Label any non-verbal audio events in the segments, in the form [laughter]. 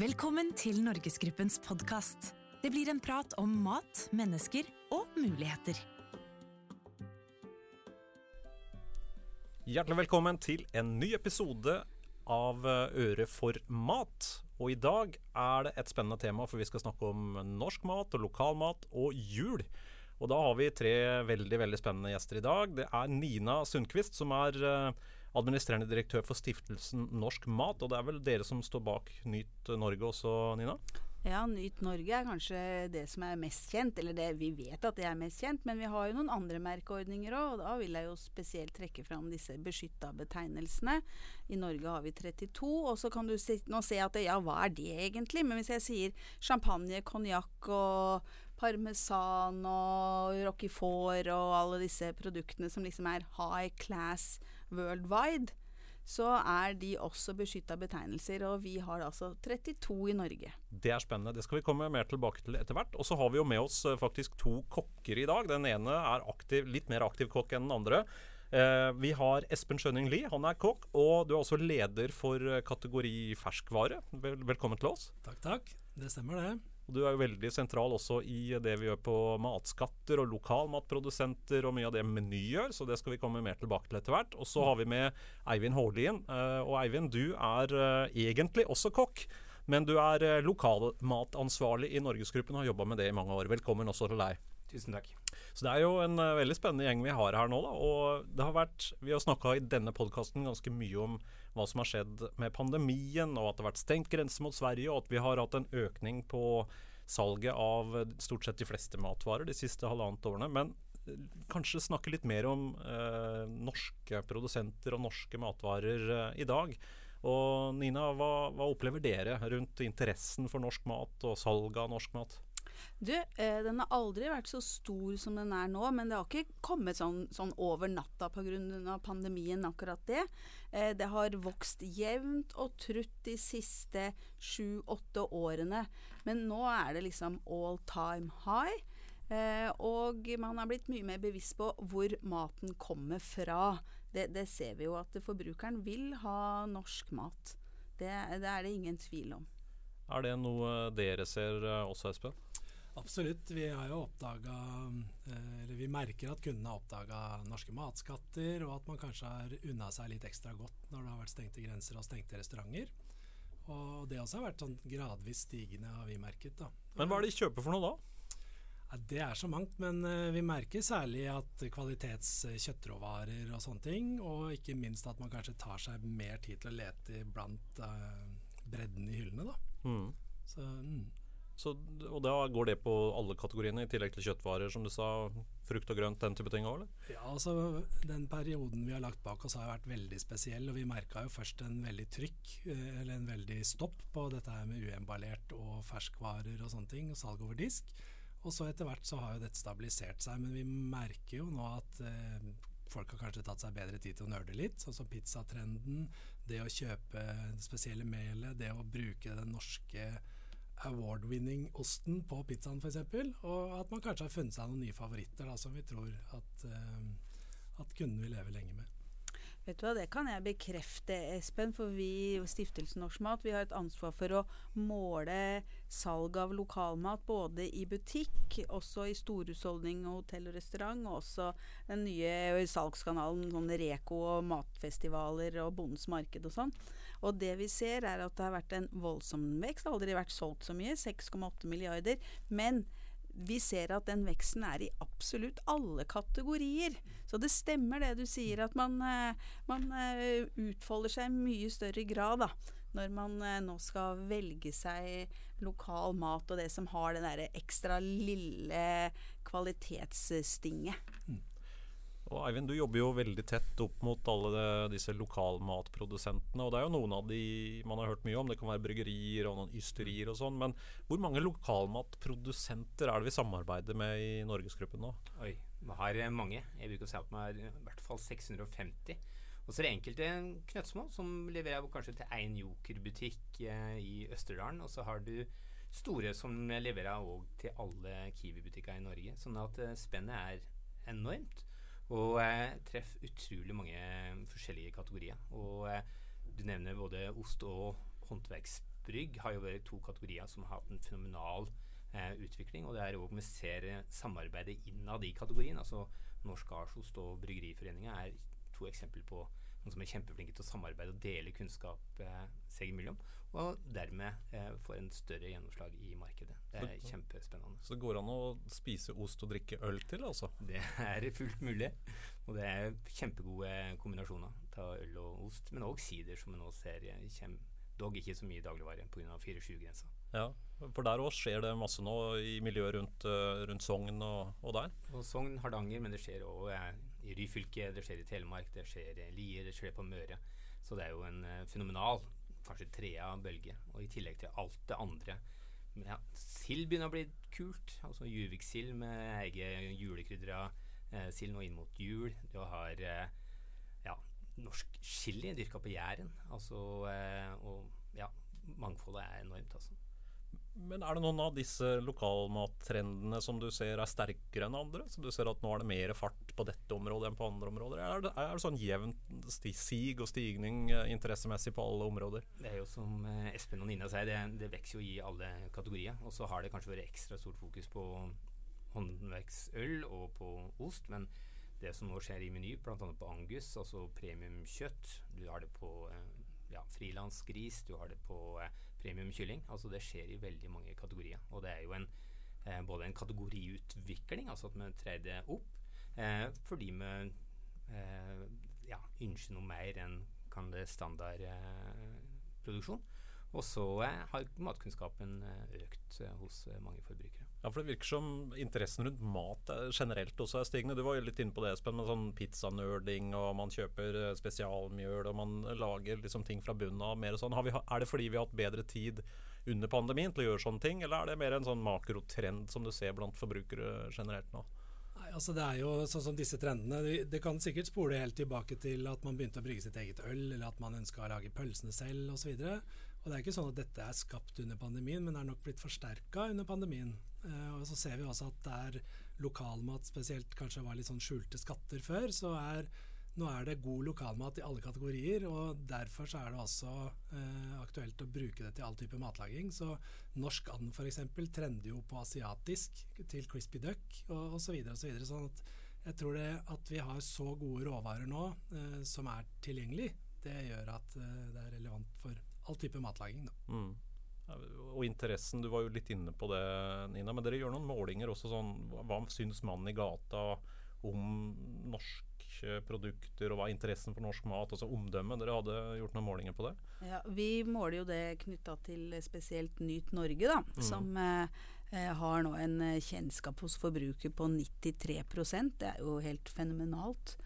Velkommen til Norgesgruppens podkast. Det blir en prat om mat, mennesker og muligheter. Hjertelig velkommen til en ny episode av Øre for mat. Og i dag er det et spennende tema, for vi skal snakke om norsk mat og lokal mat og jul. Og da har vi tre veldig veldig spennende gjester i dag. Det er Nina Sundquist, som er eh, administrerende direktør for stiftelsen Norsk Mat. Og det er vel dere som står bak Nyt Norge også, Nina? Ja, Nyt Norge er kanskje det som er mest kjent. Eller det, vi vet at det er mest kjent, men vi har jo noen andre merkeordninger òg. Og da vil jeg jo spesielt trekke fram disse beskytta betegnelsene. I Norge har vi 32. Og så kan du nå se at ja, hva er det egentlig? Men hvis jeg sier champagne, konjakk og parmesan og roquefort og alle disse produktene som liksom er high class worldwide, så er de også beskytta betegnelser. Og vi har altså 32 i Norge. Det er spennende. Det skal vi komme mer tilbake til etter hvert. Og så har vi jo med oss eh, faktisk to kokker i dag. Den ene er aktiv, litt mer aktiv kokk enn den andre. Eh, vi har Espen Skjønning Lie, han er kokk. Og du er også leder for eh, kategori ferskvare. Velkommen til oss. Takk, takk. Det stemmer, det. Og Du er jo veldig sentral også i det vi gjør på matskatter og lokalmatprodusenter og mye av det Meny gjør, så det skal vi komme mer tilbake til etter hvert. Og så har vi med Eivind Hårlien. Eh, og Eivind, du er eh, egentlig også kokk. Men du er eh, lokalmatansvarlig i Norgesgruppen og har jobba med det i mange år. Velkommen også til deg. Tusen takk. Så det er jo en veldig spennende gjeng vi har her nå. Da. Og det har vært, vi har snakka i denne podkasten ganske mye om hva som har skjedd med pandemien, og at det har vært stengt grense mot Sverige, og at vi har hatt en økning på salget av stort sett de fleste matvarer de siste halvannet årene. Men uh, kanskje snakke litt mer om eh, norske produsenter og norske matvarer i dag. Og Nina, hva, hva opplever dere rundt interessen for norsk mat og salget av norsk mat? Du, eh, den har aldri vært så stor som den er nå, men det har ikke kommet sånn, sånn over natta pga. pandemien, akkurat det. Eh, det har vokst jevnt og trutt de siste sju-åtte årene, men nå er det liksom all time high. Eh, og man har blitt mye mer bevisst på hvor maten kommer fra. Det, det ser vi jo at forbrukeren vil ha norsk mat. Det, det er det ingen tvil om. Er det noe dere ser også, Espen? Absolutt. Vi har jo oppdaga eh, Eller vi merker at kundene har oppdaga norske matskatter, og at man kanskje har unna seg litt ekstra godt når det har vært stengte grenser og stengte restauranter. Og det også har vært sånn gradvis stigende, har vi merket. da. Men hva er det de kjøper for noe da? Ja, det er så mangt, men uh, vi merker særlig at kvalitets kjøttråvarer og sånne ting, og ikke minst at man kanskje tar seg mer tid til å lete blant uh, bredden i hyllene. da. Mm. Så, mm. Så, og da går det på alle kategoriene, i tillegg til kjøttvarer, som du sa, frukt og grønt, den type ting òg, eller? Ja, altså den perioden vi har lagt bak oss har vært veldig spesiell, og vi merka jo først en veldig trykk, eh, eller en veldig stopp på dette her med uemballert og ferskvarer og sånne ting, og salg over disk. Og så etter hvert så har jo dette stabilisert seg, men vi merker jo nå at eh, folk har kanskje tatt seg bedre tid til å nerde litt, sånn som pizzatrenden, det å kjøpe det spesielle melet, det å bruke den norske award-winning-osten på pizzaen f.eks. Og at man kanskje har funnet seg noen nye favoritter da, som vi tror at, uh, at kunden vil leve lenge med. Vet du hva, Det kan jeg bekrefte, Espen. For vi i Stiftelsen Norsk Mat vi har et ansvar for å måle salg av lokalmat både i butikk, også i storhusholdning hotell og restaurant, og også den nye salgskanalen sånn Reko og matfestivaler og Bondens marked og sånn. Og det vi ser er at det har vært en voldsom vekst. Det har aldri vært solgt så mye, 6,8 milliarder. Men vi ser at den veksten er i absolutt alle kategorier. Så det stemmer det du sier, at man, eh, man eh, utfolder seg i mye større grad da, når man eh, nå skal velge seg lokal mat og det som har det derre ekstra lille kvalitetsstinget. Og Eivind, du jobber jo veldig tett opp mot alle de, disse lokalmatprodusentene. Og det er jo noen av de man har hørt mye om. Det kan være bryggerier og noen ysterier og sånn. Men hvor mange lokalmatprodusenter er det vi samarbeider med i Norgesgruppen nå? Oi, vi har mange. Jeg bruker å si at vi har i hvert fall 650. Og så er det enkelte knøttsmå som leverer kanskje til én jokerbutikk eh, i Østerdalen. Og så har du store som leverer òg til alle Kiwi-butikker i Norge. Sånn at eh, spennet er enormt. Og eh, treffer utrolig mange forskjellige kategorier. Og du nevner både ost og håndverksbrygg har jo vært to kategorier som har hatt en fenomenal eh, utvikling. Og det er òg vi ser eh, samarbeidet innad i kategorien. altså Norsk Arsost og Bryggeriforeninga er to eksempler på noen som er kjempeflinke til å samarbeide og dele kunnskap eh, seg imellom. Og dermed eh, får en større gjennomslag i markedet. Det er kjempespennende. Så det går an å spise ost og drikke øl til, altså? Det er fullt mulig. Og det er kjempegode kombinasjoner av øl og ost. Men òg sider, som vi nå ser kommer dog ikke så mye dagligvare pga. 4-7-grensa. Ja, for der òg skjer det masse nå i miljøet rundt, uh, rundt Sogn og, og, der? Og Sogn, Hardanger, men det skjer òg eh, i Ryfylke, det skjer i Telemark, det skjer i Lier, det skjer på Møre. Så det er jo en uh, fenomenal, kanskje trea bølge. Og i tillegg til alt det andre. Ja, sild begynner å bli kult. Altså Juvik-sild med egen julekrydra eh, sild nå inn mot jul. Du har eh, ja, norsk chili dyrka på Jæren. Altså, eh, og ja, mangfoldet er enormt, altså. Men er det noen av disse lokalmattrendene som du ser er sterkere enn andre? Så du ser at nå er det mer fart på dette området enn på andre områder? Er det, er det sånn jevnt sig og stigning eh, interessemessig på alle områder? Det er jo som eh, Espen og Nina sier, det, det vokser jo i alle kategorier. Og så har det kanskje vært ekstra stort fokus på håndverksøl og på ost. men det som nå skjer i Meny, bl.a. på Angus, altså premiumkjøtt. Du har det på eh, ja, frilansgris, du har det på premiumkylling. Altså det skjer i veldig mange kategorier. Og det er jo en, eh, både en kategoriutvikling, altså at vi trer det opp, eh, fordi vi eh, ja, ønsker noe mer enn kan det standardproduksjon. og så eh, har matkunnskapen eh, økt eh, hos mange forbrukere. Ja, for Det virker som interessen rundt mat generelt også er stigende. Du var jo litt inne på det, Espen, med sånn pizzanerding, og man kjøper eh, spesialmjøl, og man lager liksom ting fra bunnen av. mer sånn. Vi, er det fordi vi har hatt bedre tid under pandemien til å gjøre sånne ting, eller er det mer en sånn makrotrend som du ser blant forbrukere generelt nå? Nei, altså Det er jo sånn som disse trendene. Det kan sikkert spole helt tilbake til at man begynte å brygge sitt eget øl, eller at man ønska å lage pølsene selv osv. Og det er ikke sånn at dette er skapt under pandemien, men er nok blitt forsterka under pandemien. Uh, og så ser vi også at der lokalmat spesielt kanskje var litt sånn skjulte skatter før, så er nå er det god lokalmat i alle kategorier, og derfor så er det også eh, aktuelt å bruke det til all type matlaging. Så norsk and f.eks. trender jo på asiatisk til crispy duck og osv. Så og så videre, sånn at jeg tror det at vi har så gode råvarer nå eh, som er tilgjengelig, det gjør at det er relevant for all type matlaging. Da. Mm og interessen, du var jo litt inne på det, Nina. Men dere gjør noen målinger også sånn Hva syns mannen i gata om norske produkter, og hva er interessen for norsk mat? Altså omdømme. Dere hadde gjort noen målinger på det? Ja, Vi måler jo det knytta til spesielt Nyt Norge, da. Mm. Som eh, eh har nå en eh, kjennskap hos forbruker på 93% Det er jo helt fenomenalt.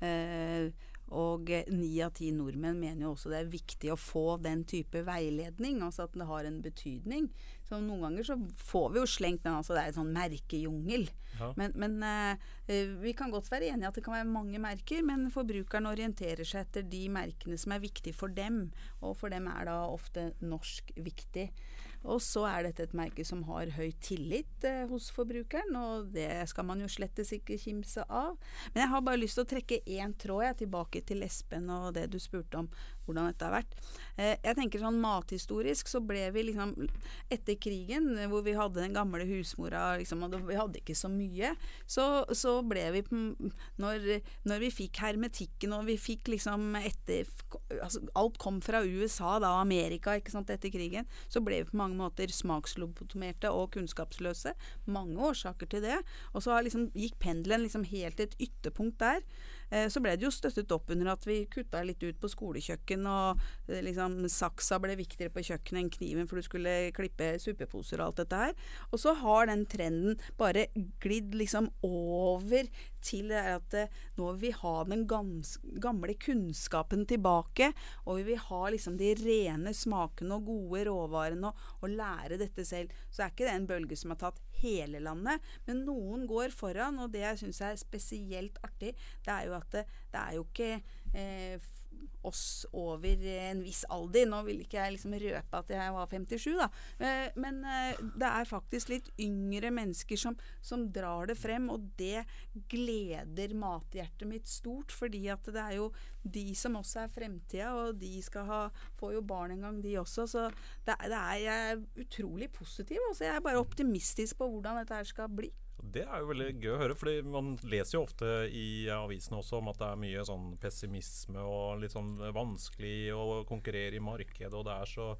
Eh, og ni av ti nordmenn mener jo også det er viktig å få den type veiledning, altså at det har en betydning. Så noen ganger så får vi jo slengt den, altså det er en sånn merkejungel. Ja. Men, men uh, vi kan godt være enige at det kan være mange merker, men forbrukeren orienterer seg etter de merkene som er viktige for dem, og for dem er da ofte norsk viktig. Og så er dette et merke som har høy tillit eh, hos forbrukeren, og det skal man jo slettes ikke kimse av. Men jeg har bare lyst til å trekke én tråd jeg, tilbake til Espen og det du spurte om hvordan dette har vært. Eh, jeg tenker sånn mathistorisk så ble vi liksom Etter krigen, hvor vi hadde den gamle husmora, liksom, og vi hadde ikke så mye, så, så ble vi når, når, vi fikk hermetikken og vi fikk liksom etter altså, Alt kom fra USA, da, Amerika, ikke sant, etter krigen, så ble vi på mange måter smakslobotomerte og kunnskapsløse. Mange årsaker til det. Og så liksom, gikk pendelen liksom helt til et ytterpunkt der. Eh, så ble det jo støttet opp under at vi kutta litt ut på skolekjøkken, og eh, liksom saksa ble viktigere på kjøkkenet enn kniven, for du skulle klippe suppeposer og alt dette her. Og så har den trenden bare glidd liksom over til at eh, nå vil vi ha den gamle kunnskapen tilbake, og vi vil ha liksom de rene smakene og gode råvarene og, og lære dette selv. Så er ikke det en bølge som har tatt hele landet, men noen går foran, og det jeg syns er spesielt artig, det er jo at det, det er jo ikke eh, oss over en viss alder. Nå vil ikke jeg liksom røpe at jeg var 57, da. Eh, men eh, det er faktisk litt yngre mennesker som, som, drar det frem, og det gleder mathjertet mitt stort. Fordi at det er jo de som også er fremtida, og de skal ha, får jo barn en gang, de også. Så det, det er, jeg er utrolig positiv. Altså jeg er bare optimistisk på hvordan dette her skal bli. Det er jo veldig gøy å høre, fordi man leser jo ofte i avisene også om at det er mye sånn pessimisme og litt sånn vanskelig å konkurrere i markedet, og det er så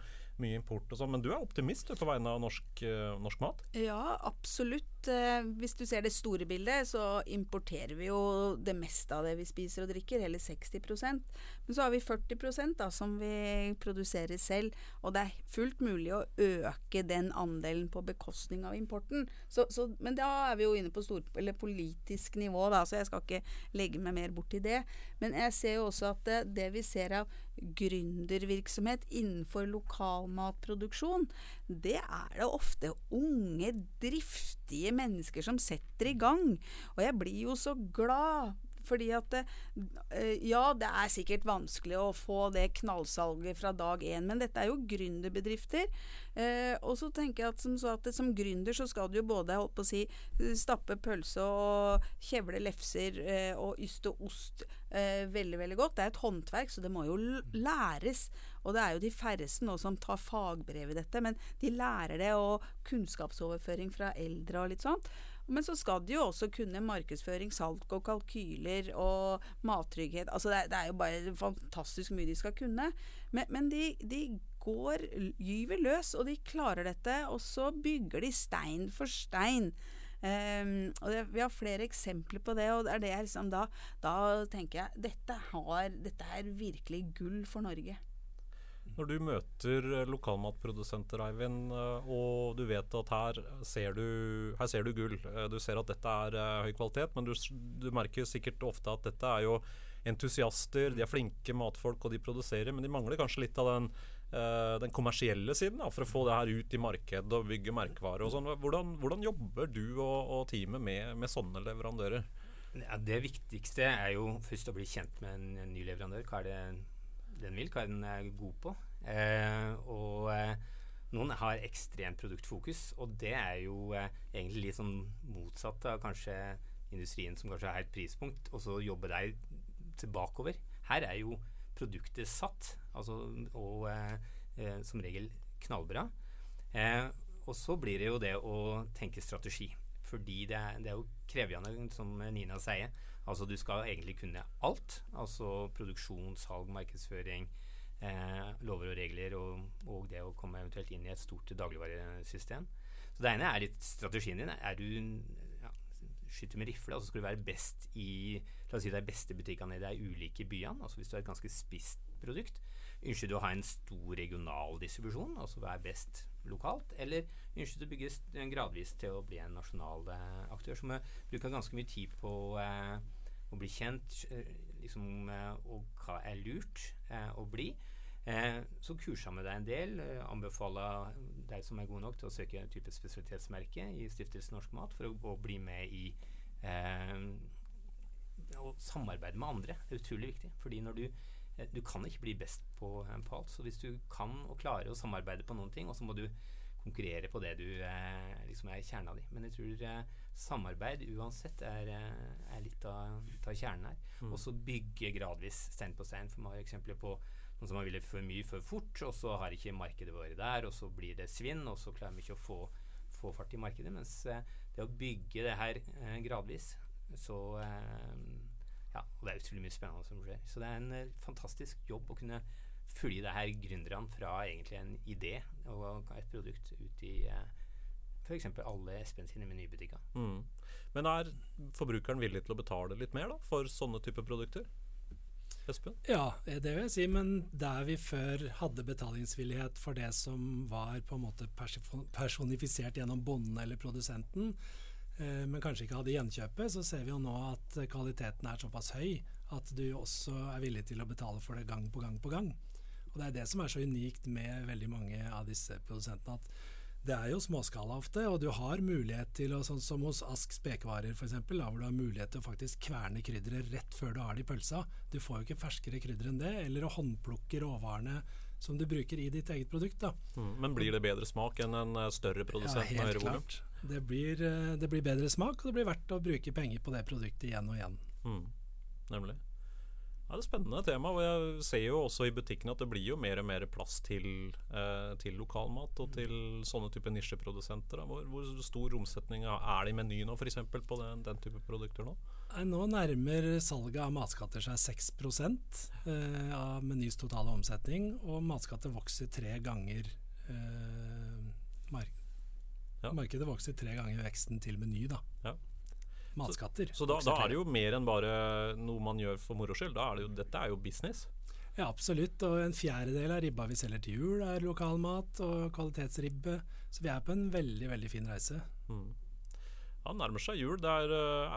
mye import og sånn. Men du er optimist du, på vegne av norsk, uh, norsk, mat? Ja, absolutt. Uh, hvis du ser det store bildet, så importerer vi jo det meste av det vi spiser og drikker, hele 60% Men så har vi 40 da, som vi produserer selv. Og det er fullt mulig å øke den andelen på bekostning av importen. Så, så, men da er vi jo inne på stor, politisk nivå, da, så jeg skal ikke legge meg mer bort i det. Men jeg ser jo også at det, det vi ser av gründervirksomhet innenfor lokalmatproduksjon, det er det ofte unge, driftige mennesker som setter i gang. Og jeg blir jo så glad fordi at eh, Ja, det er sikkert vanskelig å få det knallsalget fra dag én, men dette er jo gründerbedrifter. Eh, og så tenker jeg at som, at som gründer så skal du jo både holdt på å si stappe pølse og kjevle lefser eh, og yste ost veldig, veldig godt. Det er et håndverk, så det må jo læres. Og det er jo de færreste nå som tar fagbrev i dette, men de lærer det, og kunnskapsoverføring fra eldre og litt sånt. Men så skal de jo også kunne markedsføring, salg og kalkyler og mattrygghet. Altså det er, det er jo bare fantastisk mye de skal kunne. Men, men de, de går, gyver løs, og de klarer dette. Og så bygger de stein for stein. Um, og det, Vi har flere eksempler på det, og det det liksom da, da tenker jeg dette, har, dette er virkelig gull for Norge. Når du møter eh, lokalmatprodusenter, Eivind, eh, og du vet at her ser du, her ser du gull, eh, du ser at dette er høy kvalitet, men du, du merker sikkert ofte at dette er jo entusiaster, de er flinke matfolk og de produserer, men de mangler kanskje litt av den den kommersielle siden da, for å få det her ut i markedet og bygge merkevare og sånn. Hvordan, hvordan, jobber du og, og teamet med, med, sånne leverandører? Ja, det viktigste er jo først å bli kjent med en ny leverandør. Hva er det den hva er god på? Eh, og eh, noen har ekstremt produktfokus, og det er jo eh, egentlig litt sånn motsatt av kanskje industrien som kanskje er et prispunkt, og så jobbe deg tilbakeover. Her er jo produktet satt, altså, og eh, som regel knallbra. Eh, og så blir det jo det å tenke strategi. Fordi det er, det er jo krevende, som Nina sier. Altså du skal egentlig kunne alt. Altså produksjon, salg, markedsføring, eh, lover og regler, og, og, det å komme eventuelt inn i et stort dagligvaresystem. Så det ene er litt strategien din. Er du ja, skyter med rifle, og så skal du være best i La oss si de beste butikkene i de ulike byene. Altså hvis du har et ganske spisst produkt. Ønsker du å ha en stor regional distribusjon, altså være best lokalt, eller ønsker du å bygge gradvis til å bli en nasjonal eh, aktør? som bruker ganske mye tid på eh, å bli kjent, eh, liksom, eh, og hva er lurt eh, å bli. Eh, så kurser vi deg en del. anbefaler deg som er god nok til å søke en type spesialitetsmerke i Stiftelsen Norsk Mat for å, å bli med i å samarbeide med andre Det er utrolig viktig. Fordi når du du kan ikke bli best på, på, alt. Så hvis du kan og klarer å samarbeide på noen ting, og så må du konkurrere på det du eh, liksom er kjerna di. Men jeg tror eh, samarbeid uansett er, eh, er litt av, av, kjernen her. Mm. Og så bygge gradvis stein på stein. For man har eksempler på noen som har villet for mye for fort, og så har ikke markedet vært der, og så blir det svinn, og så klarer vi ikke å få, få fart i markedet. Mens eh, det å bygge det her eh, gradvis, så eh, ja, og det er utrolig mye spennende som skjer. Så det er en uh, fantastisk jobb å kunne følge det her gründerne fra egentlig en idé og et produkt ut i uh, eh, f.eks. alle Espen sine menybutikker. Mm. Men er forbrukeren villig til å betale litt mer da, for sånne typer produkter? Espen? Ja, det vil jeg si. Men der vi før hadde betalingsvillighet for det som var på en måte personifisert gjennom bonden eller produsenten, Eh, men kanskje ikke hadde gjenkjøpet, så ser vi jo nå at kvaliteten er såpass høy at du også er villig til å betale for det gang på gang på gang. Og Det er det som er så unikt med veldig mange av disse produsentene. at det er jo småskala ofte, og du har mulighet til sånn som hos Ask spekevarer f.eks., hvor du har mulighet til å faktisk kverne krydderet rett før du har det i pølsa. Du får jo ikke ferskere krydder enn det, eller å håndplukke råvarene som du bruker i ditt eget produkt. Mm, men blir det bedre smak enn en eh, større produsent ja, helt klart. Det blir, eh, det blir bedre smak, og det blir verdt å bruke penger på det produktet igjen og igjen. Mm, nemlig. Ja, det er et spennende tema. og Jeg ser jo også i butikken at det blir jo mer og mer plass til, eh, til lokalmat og til sånne type nisjeprodusenter. Hvor, hvor stor omsetning er det i Meny nå, f.eks. på den, den type produkter nå? Nei, Nå nærmer salget av matskatter seg 6 eh, av Menys totale omsetning, og matskatter vokser tre ganger eh, mark Ja. Markedet vokser tre ganger veksten til Meny, da. Ja. Matskatter. Så da, da er det jo mer enn bare noe man gjør for moro skyld. Da er det jo, dette er jo business. Ja, absolutt. Og en fjerdedel av ribba vi selger til jul, er lokalmat og kvalitetsribbe. Så vi er på en veldig, veldig fin reise. Mm. Ja, det nærmer seg jul. Det er, eh,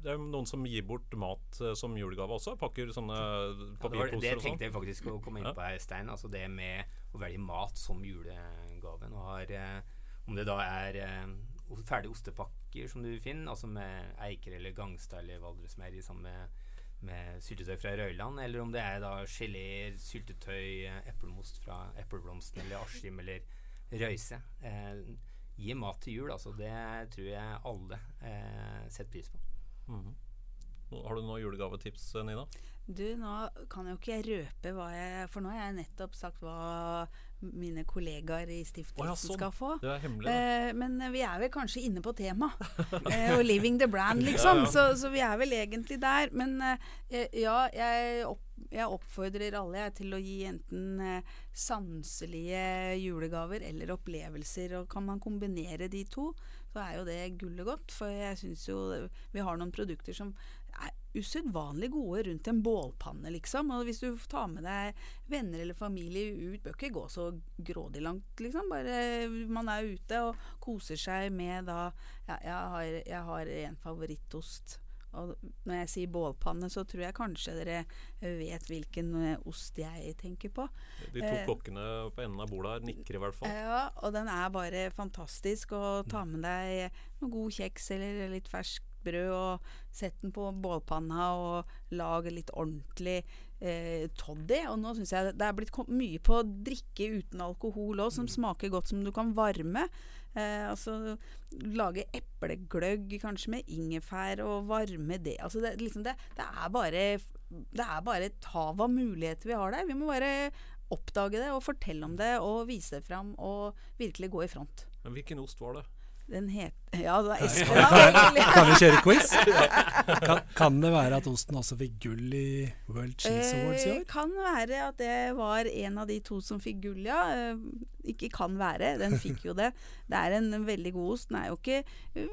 det er noen som gir bort mat eh, som julegave også. Pakker sånne Ja, det, var, det papirposer og sånn. tenkte jeg faktisk å komme inn på her, Stein. Altså det med å velge mat som julegave. Nå har, eh, om det da er eh, ferdige ostepakker som du finner, altså med Eiker eller Gangstad eller Valdresmeieri sammen med, med syltetøy fra Røyland, eller om det er da geleer, syltetøy, eh, eplemost fra Epleblomsten eller Askim eller Røyse. Eh, gi mat til jul, altså. Det tror jeg alle eh, setter pris på. Mm -hmm. Har du noen julegavetips, Nina? Du, nå kan jo ikke jeg røpe hva jeg For nå har jeg nettopp sagt hva mine kollegaer i stiftelsen oh, ja, sånn. skal få. Det er hemmelig. Eh, men vi er vel kanskje inne på tema. [laughs] Eh, og 'living the brand', liksom. Så, så vi er vel egentlig der. Men eh, ja, jeg, opp, jeg oppfordrer alle jeg, til å gi enten eh, sanselige julegaver eller opplevelser. Og kan man kombinere de to, så er jo det gullet godt. For jeg syns jo vi har noen produkter som er usedvanlig gode rundt en bålpanne, liksom. Og hvis du tar med deg venner eller familie ut, bør ikke gå så grådig langt, liksom. Bare man er ute og koser seg med da Ja, jeg har, jeg har en favorittost. Og når jeg sier bålpanne, så tror jeg kanskje dere vet hvilken eh, ost jeg tenker på. De to eh, kokkene på enden av bordet her nikker i hvert fall. Ja, og den er bare fantastisk. å ta med deg noe god kjeks eller litt ferskt brød, og sett den på bålpanna og lag litt ordentlig eh, toddy. Og nå syns jeg det er blitt mye på drikke uten alkohol òg, som smaker godt som du kan varme. Eh, altså lage eplegløgg kanskje med ingefær og varme det. Altså det, liksom det, det er bare det er bare et hav av muligheter vi har der. Vi må bare oppdage det og fortelle om det og vise det fram og virkelig gå i front. Men hvilken ost var det? Den heter Ja, det var Espen da. Kan vi kjøre quiz? [laughs] Kan, kan det være at osten også fikk gull i World Cheese Awards i Eh, år? kan være at det var en av de to som fikk gull, ja. Eh, ikke kan være, den fikk jo det. Det er en veldig god ost. Den er jo ikke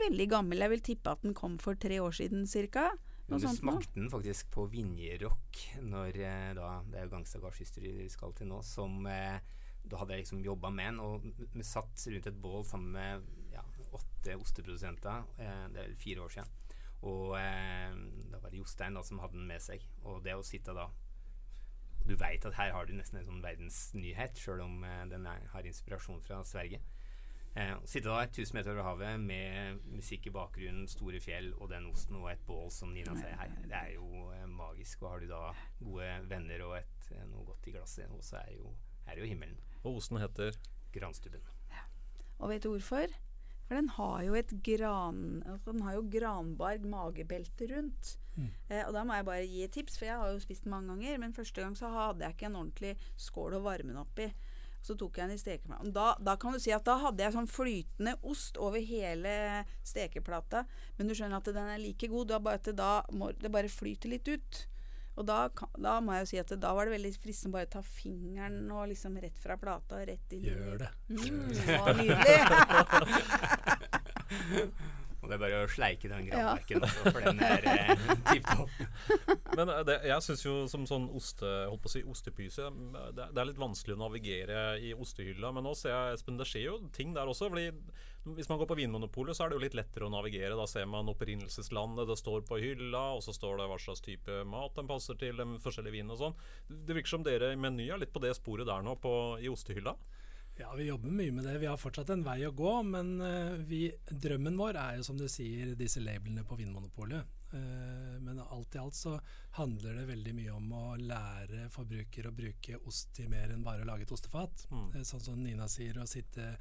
veldig gammel. Jeg vil tippe at den kom for tre år siden ca. Men du smakte den faktisk på Vinjerock når eh, da, Det er jo Gangstad vi skal til nå. Som eh, Da hadde jeg liksom jobba med den, og vi satt rundt et bål sammen med åtte osteprodusenter. Eh, det er fire år siden. Og eh, da var det Jostein da som hadde den med seg. Og det å sitte da Du veit at her har du nesten en sånn verdensnyhet, sjøl om eh, den er, har inspirasjon fra Sverige. Eh, å sitte da 1000 meter over havet med musikk i bakgrunnen, store fjell og den osten og et bål som Nina sier her, det er jo eh, magisk. Og har du da gode venner og et, noe godt i glasset, og så er jo, er jo himmelen. Og osten heter Granstubben. Og vet du hvorfor? For den har jo et gran... Altså den har jo granbarg magebelte rundt. Eh, og da må jeg bare gi et tips, for jeg har jo spist den mange ganger. Men første gang så hadde jeg ikke en ordentlig skål å varme den oppi. Så tok jeg den i stekeplaten. Da, da kan du si at da hadde jeg sånn flytende ost over hele stekeplata. Men du skjønner at den er like god, da bare da må det bare flyter litt ut. Og da, da må jeg jo si at da var det veldig fristende bare å ta fingeren og liksom rett fra plata og rett inn Gjør det. Mm, det nydelig. [laughs] Og det er bare å sleike den Ja. altså, for den er eh, tipp topp. [laughs] Men eh, det, jeg syns jo som sånn oste, holdt på å si ostepyse det, det er litt vanskelig å navigere i ostehylla. Men nå ser jeg, Espen, det skjer jo ting der også. fordi Hvis man går på Vinmonopolet, så er det jo litt lettere å navigere. Da ser man opprinnelseslandet, det står på hylla, og så står det hva slags type mat den passer til, de forskjellige vin og sånn. Det virker som dere i Meny er litt på det sporet der nå, på, i ostehylla. Ja, vi jobber mye med det. Vi har fortsatt en vei å gå, men uh, vi, drømmen vår er jo som du sier disse labelene på Vinmonopolet. Uh, men alt i alt så handler det veldig mye om å lære forbruker å bruke ost til mer enn bare å lage et ostefat. Mm. Uh, sånn som Nina sier, å sitte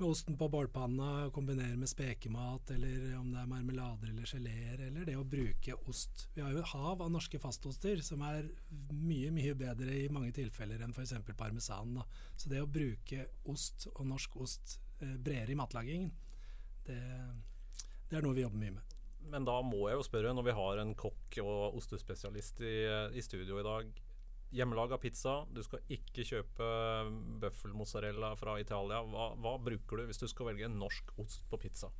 med osten på bålpanna, kombinere med spekemat, eller om det er marmelader eller geleer, eller det å bruke ost. Vi har jo hav av norske fastoster som er mye, mye bedre i mange tilfeller enn f.eks. parmesan. Da. Så det å bruke ost og norsk ost eh, bredere i matlagingen, det, det, er noe vi jobber mye med. Men da må jeg jo spørre, når vi har en kokk og ostespesialist i, i studio i dag, hjemmelaga pizza. Du skal ikke kjøpe bøffelmozzarella fra Italia. Hva, hva, bruker du hvis du skal velge norsk ost på pizza?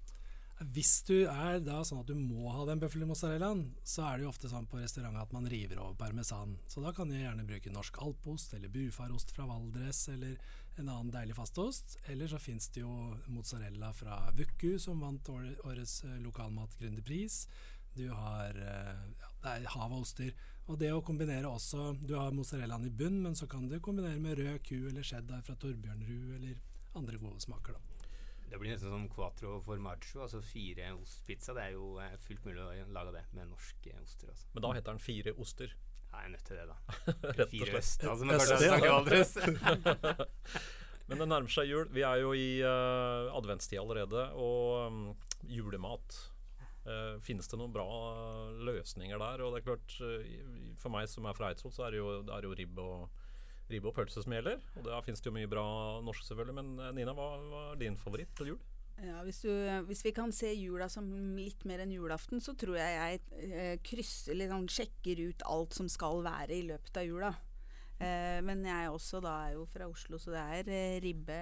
Hvis du er da sånn at du må ha den bøffelmozzarellaen, så er det jo ofte sånn på restauranter at man river over parmesan. Så da kan jeg gjerne bruke norsk alpost eller bufarost fra Valdres eller en annen deilig fastost. Eller så fins det jo mozzarella fra Vuku, som vant årets eh, lokalmatgründerpris. Du har eh, ja, det er hav av oster. Og det å kombinere også Du har mozzarellaen i bunn, men så kan du kombinere med rød ku eller cheddar fra Torbjørnrud eller andre gode smaker, da. Det blir nesten som quattro formaggio, altså fire ostpizza. Det er jo eh, fullt mulig å lage det med norske oster. Altså. Men da heter den fire oster? Ja, jeg er nødt til det, da. [laughs] fire øst, altså, men kanskje snakker [laughs] men det nærmer seg jul. Vi er jo i uh, adventstid allerede, og um, julemat finnes det noen bra løsninger der? Og det er klart, uh, For meg som er fra Eidsvoll, så er det jo, det er jo ribbe, og, ribbe og pølse som gjelder. Og da finnes det jo mye bra norsk, selvfølgelig. Men uh, Nina, hva, hva, er din favoritt til jul? Ja, hvis, du, hvis, vi kan se jula som litt mer enn julaften, så tror jeg jeg krysser, liksom, sjekker ut alt som skal være i løpet av jula. men jeg også da er jo fra Oslo, så det er ribbe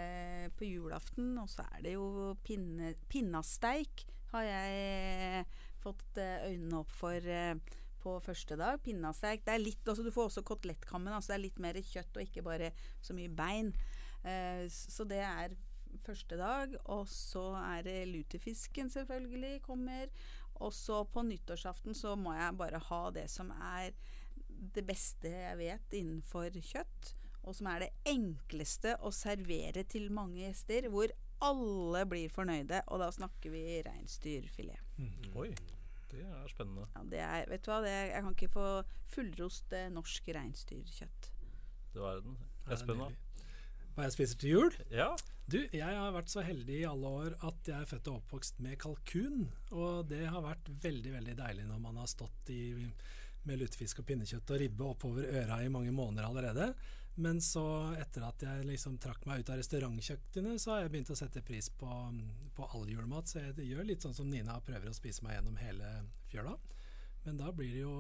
på julaften. Og så er det jo pinne, pinnasteik har jeg fått eh, øynene opp for eh, på første dag. Pinnasteik. Det er litt, altså du får også kotelettkammen, altså det er litt mer kjøtt og ikke bare så mye bein. Eh, så det er første dag. Og så er det lutefisken selvfølgelig kommer. Og så på nyttårsaften så må jeg bare ha det som er det beste jeg vet innenfor kjøtt. Og som er det enkleste å servere til mange gjester. Hvor alle blir fornøyde, og da snakker vi reinsdyrfilet. Mm. Oi, det er spennende. Ja, det er, vet du hva, det, jeg kan ikke få fullrost eh, norsk reinsdyrkjøtt. Du verden. Espen, da? Hva jeg spiser til jul? Ja. Du, jeg har vært så heldig i alle år at jeg er født og oppvokst med kalkun. Og det har vært veldig, veldig deilig når man har stått i, med lutefisk og pinnekjøtt og ribbe oppover øra i mange måneder allerede. Men så, etter at jeg liksom trakk meg ut av restaurantkjøkkenet, så har jeg begynt å sette pris på, på all julemat. Så jeg gjør litt sånn som Nina prøver å spise meg gjennom hele fjøla. Men da blir det jo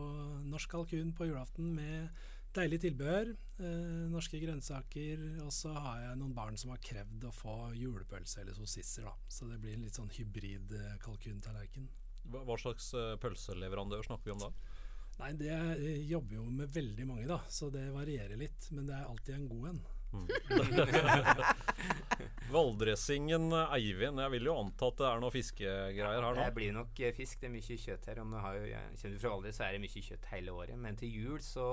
norsk kalkun på julaften med deilig tilbehør, eh, norske grønnsaker. Og så har jeg noen barn som har krevd å få julepølse eller sossisser, da. Så det blir en litt sånn hybrid eh, kalkuntallerken. Hva, hva slags eh, pølseleverandør snakker vi om da? Nei, det jeg jobber jo med veldig mange, da, så det varierer litt. Men det er alltid en god en. Mm. [laughs] Valdresingen Eivind, jeg vil jo anta at det er noe fiskegreier her nå? Det blir nok eh, fisk. Det er mye kjøtt her. Om du har, kjenner du fra Valdres, så er det mye kjøtt hele året. Men til jul så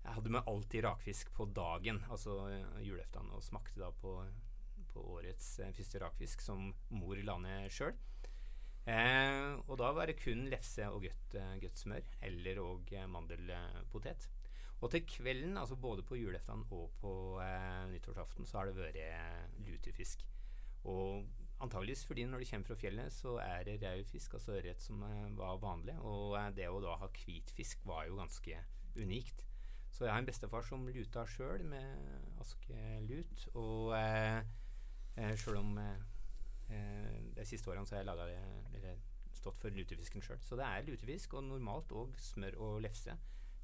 jeg hadde vi alltid rakfisk på dagen, altså eh, julaften, og smakte da på, på årets eh, første rakfisk som mor la ned sjøl. Eh, og da var det kun lefse og godt, uh, godt smør, eller og uh, mandelpotet. Og til kvelden, altså både på julaften og på eh, nyttårsaften, så har det vært lutefisk. Og antageligvis fordi når du kommer fra fjellet, så er det raufisk, fisk, altså ørret, som var vanlig. Og det å da ha hvitfisk var jo ganske unikt. Så jeg har en bestefar som luta sjøl med askelut. Og eh, sjøl om Eh, de siste årene så har jeg laget, eller stått for lutefisken sjøl. Så det er lutefisk, og normalt òg smør og lefse.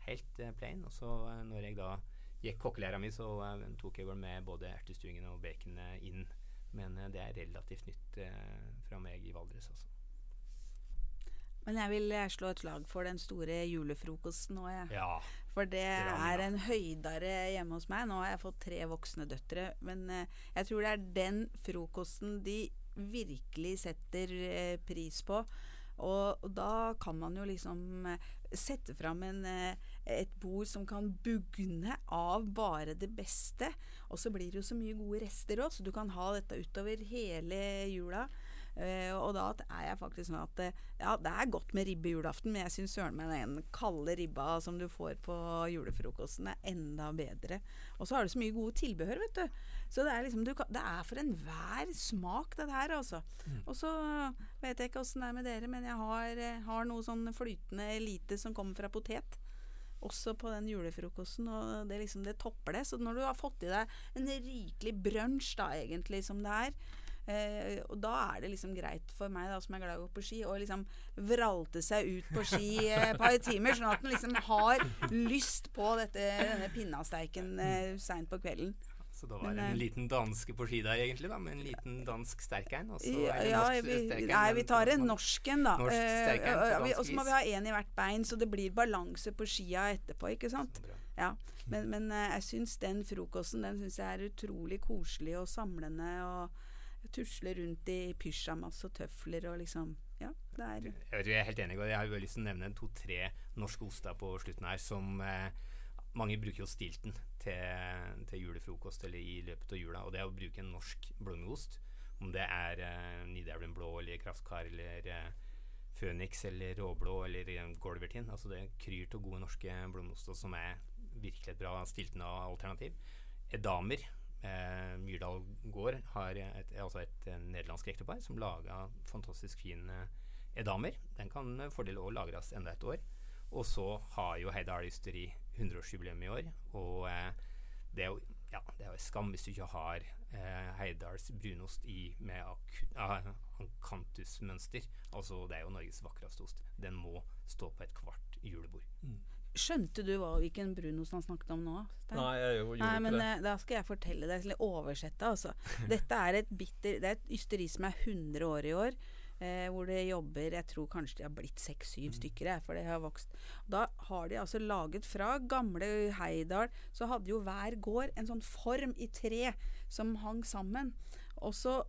Helt eh, plain. Og så eh, når jeg da gikk kokkelæra mi, så eh, tok jeg vel med både ertestuingen og baconet inn. Men eh, det er relativt nytt eh, fra meg i Valdres, altså. Men jeg vil slå et slag for den store julefrokosten òg, jeg. Ja. For det er en høydare hjemme hos meg. Nå har jeg fått tre voksne døtre. Men jeg tror det er den frokosten de virkelig setter eh, pris på. Og, da kan man jo liksom eh, sette fram en, eh, et bord som kan bugne av bare det beste. Og så blir det jo så mye gode rester òg, så du kan ha dette utover hele jula. Uh, og da er jeg faktisk sånn at ja, det er godt med ribbe julaften, men jeg syns søren meg den kalde ribba som du får på julefrokosten, er enda bedre. Og så har du så mye gode tilbehør, vet du. Så det er liksom du, Det er for enhver smak, dette her, altså. Mm. Og så vet jeg ikke åssen det er med dere, men jeg har, har noe sånn flytende lite som kommer fra potet også på den julefrokosten, og det, liksom, det topper det. Så når du har fått i deg en rikelig brunsj, da egentlig, som det er, eh, og da er det liksom greit for meg, da, som er glad i å gå på ski, å liksom vralte seg ut på ski eh, et par timer, sånn at en liksom har lyst på dette, denne pinnasteiken eh, seint på kvelden. Så da var det en eh, liten danske på ski der, egentlig, da, med en liten dansk sterkein. Og så ja, ja vi, nei, vi tar en norsk en, da. Norsk uh, og så må vi ha én i hvert bein, så det blir balanse på skia etterpå, ikke sant. Ja. Men, men jeg syns den frokosten den synes jeg er utrolig koselig og samlende. og Tusle rundt i pysjamas og tøfler og liksom Ja, det er Jeg er helt enig, og jeg har jo lyst til å nevne to-tre norske oster på slutten her som eh, mange bruker jo stilten til, til, julefrokost eller i løpet av jula, og det er å bruke en norsk blommeost. Om det er eh, Nidelven blå eller Kraftkar eller eh, Phoenix eller Råblå eller uh, Golvertin. Altså det kryr av gode norske blommeoster som er virkelig et bra stiltende alternativ. Edamer. Eh, Myrdal gård har et, altså et, et nederlandsk ektepar som laga fantastisk fine edamer. Den kan med fordel òg lagres enda et år. Og så har jo Heidal Ysteri 100-årsjubileum i år. Og eh, det er jo ja, det er skam hvis du ikke har eh, Heidals brunost i med akantusmønster. Altså, det er jo Norges vakreste ost. Den må stå på et kvart julebord. Mm. Skjønte du hva, hvilken brunost han snakket om nå? Stein? Nei, jeg gjorde Nei, men, det. Eh, da skal jeg fortelle deg, eller oversette. Altså. [laughs] Dette er et bitter, det er et ysteri som er 100 år i år. Eh, hvor det jobber Jeg tror kanskje de har blitt seks-syv mm. stykker, for det har vokst. Da har de altså laget fra gamle Heidal Så hadde jo hver gård en sånn form i tre som hang sammen. Og så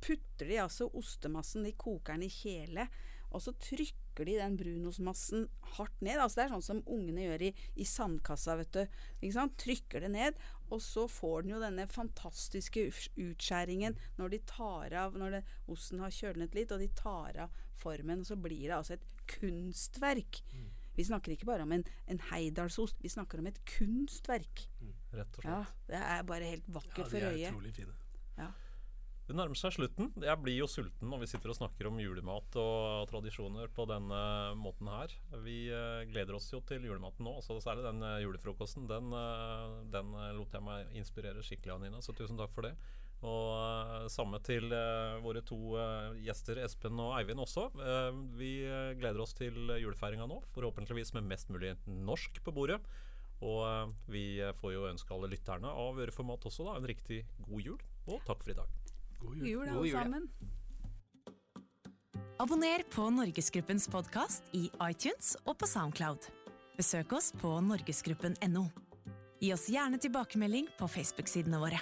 putter de altså ostemassen, de koker den i kjele, og så trykker trykker de den brunostmassen hardt ned. Altså det er sånn som ungene gjør i, i sandkassa, vet du. Ikke sant? Trykker det ned, og så får den jo denne fantastiske utskjæringen når de tar av Når det, osten har kjølnet litt, og de tar av formen, og så blir det altså et kunstverk. Mm. Vi snakker ikke bare om en, en heidalsost, vi snakker om et kunstverk. Mm, rett og slett. Ja, det er bare helt vakkert for øyet. Ja, de er utrolig fine. Ja. Det nærmer seg slutten. Jeg blir jo sulten når vi sitter og snakker om julemat og tradisjoner på denne måten her. Vi uh, gleder oss jo til julematen nå, så særlig den uh, julefrokosten. Den, uh, den lot jeg meg inspirere skikkelig av, Nina, så tusen takk for det. Og samme til våre to gjester, Espen og Eivind også. vi gleder oss til julefeiringa nå, forhåpentligvis med mest mulig norsk på bordet. Og vi får jo ønske alle lytterne av Øreformat også da, en riktig god jul, og takk for i dag. God jul, jul alle sammen. Abonner på Norgesgruppens podkast i iTunes og på Soundcloud. Besøk oss på norgesgruppen.no. Gi oss gjerne tilbakemelding på Facebook-sidene våre.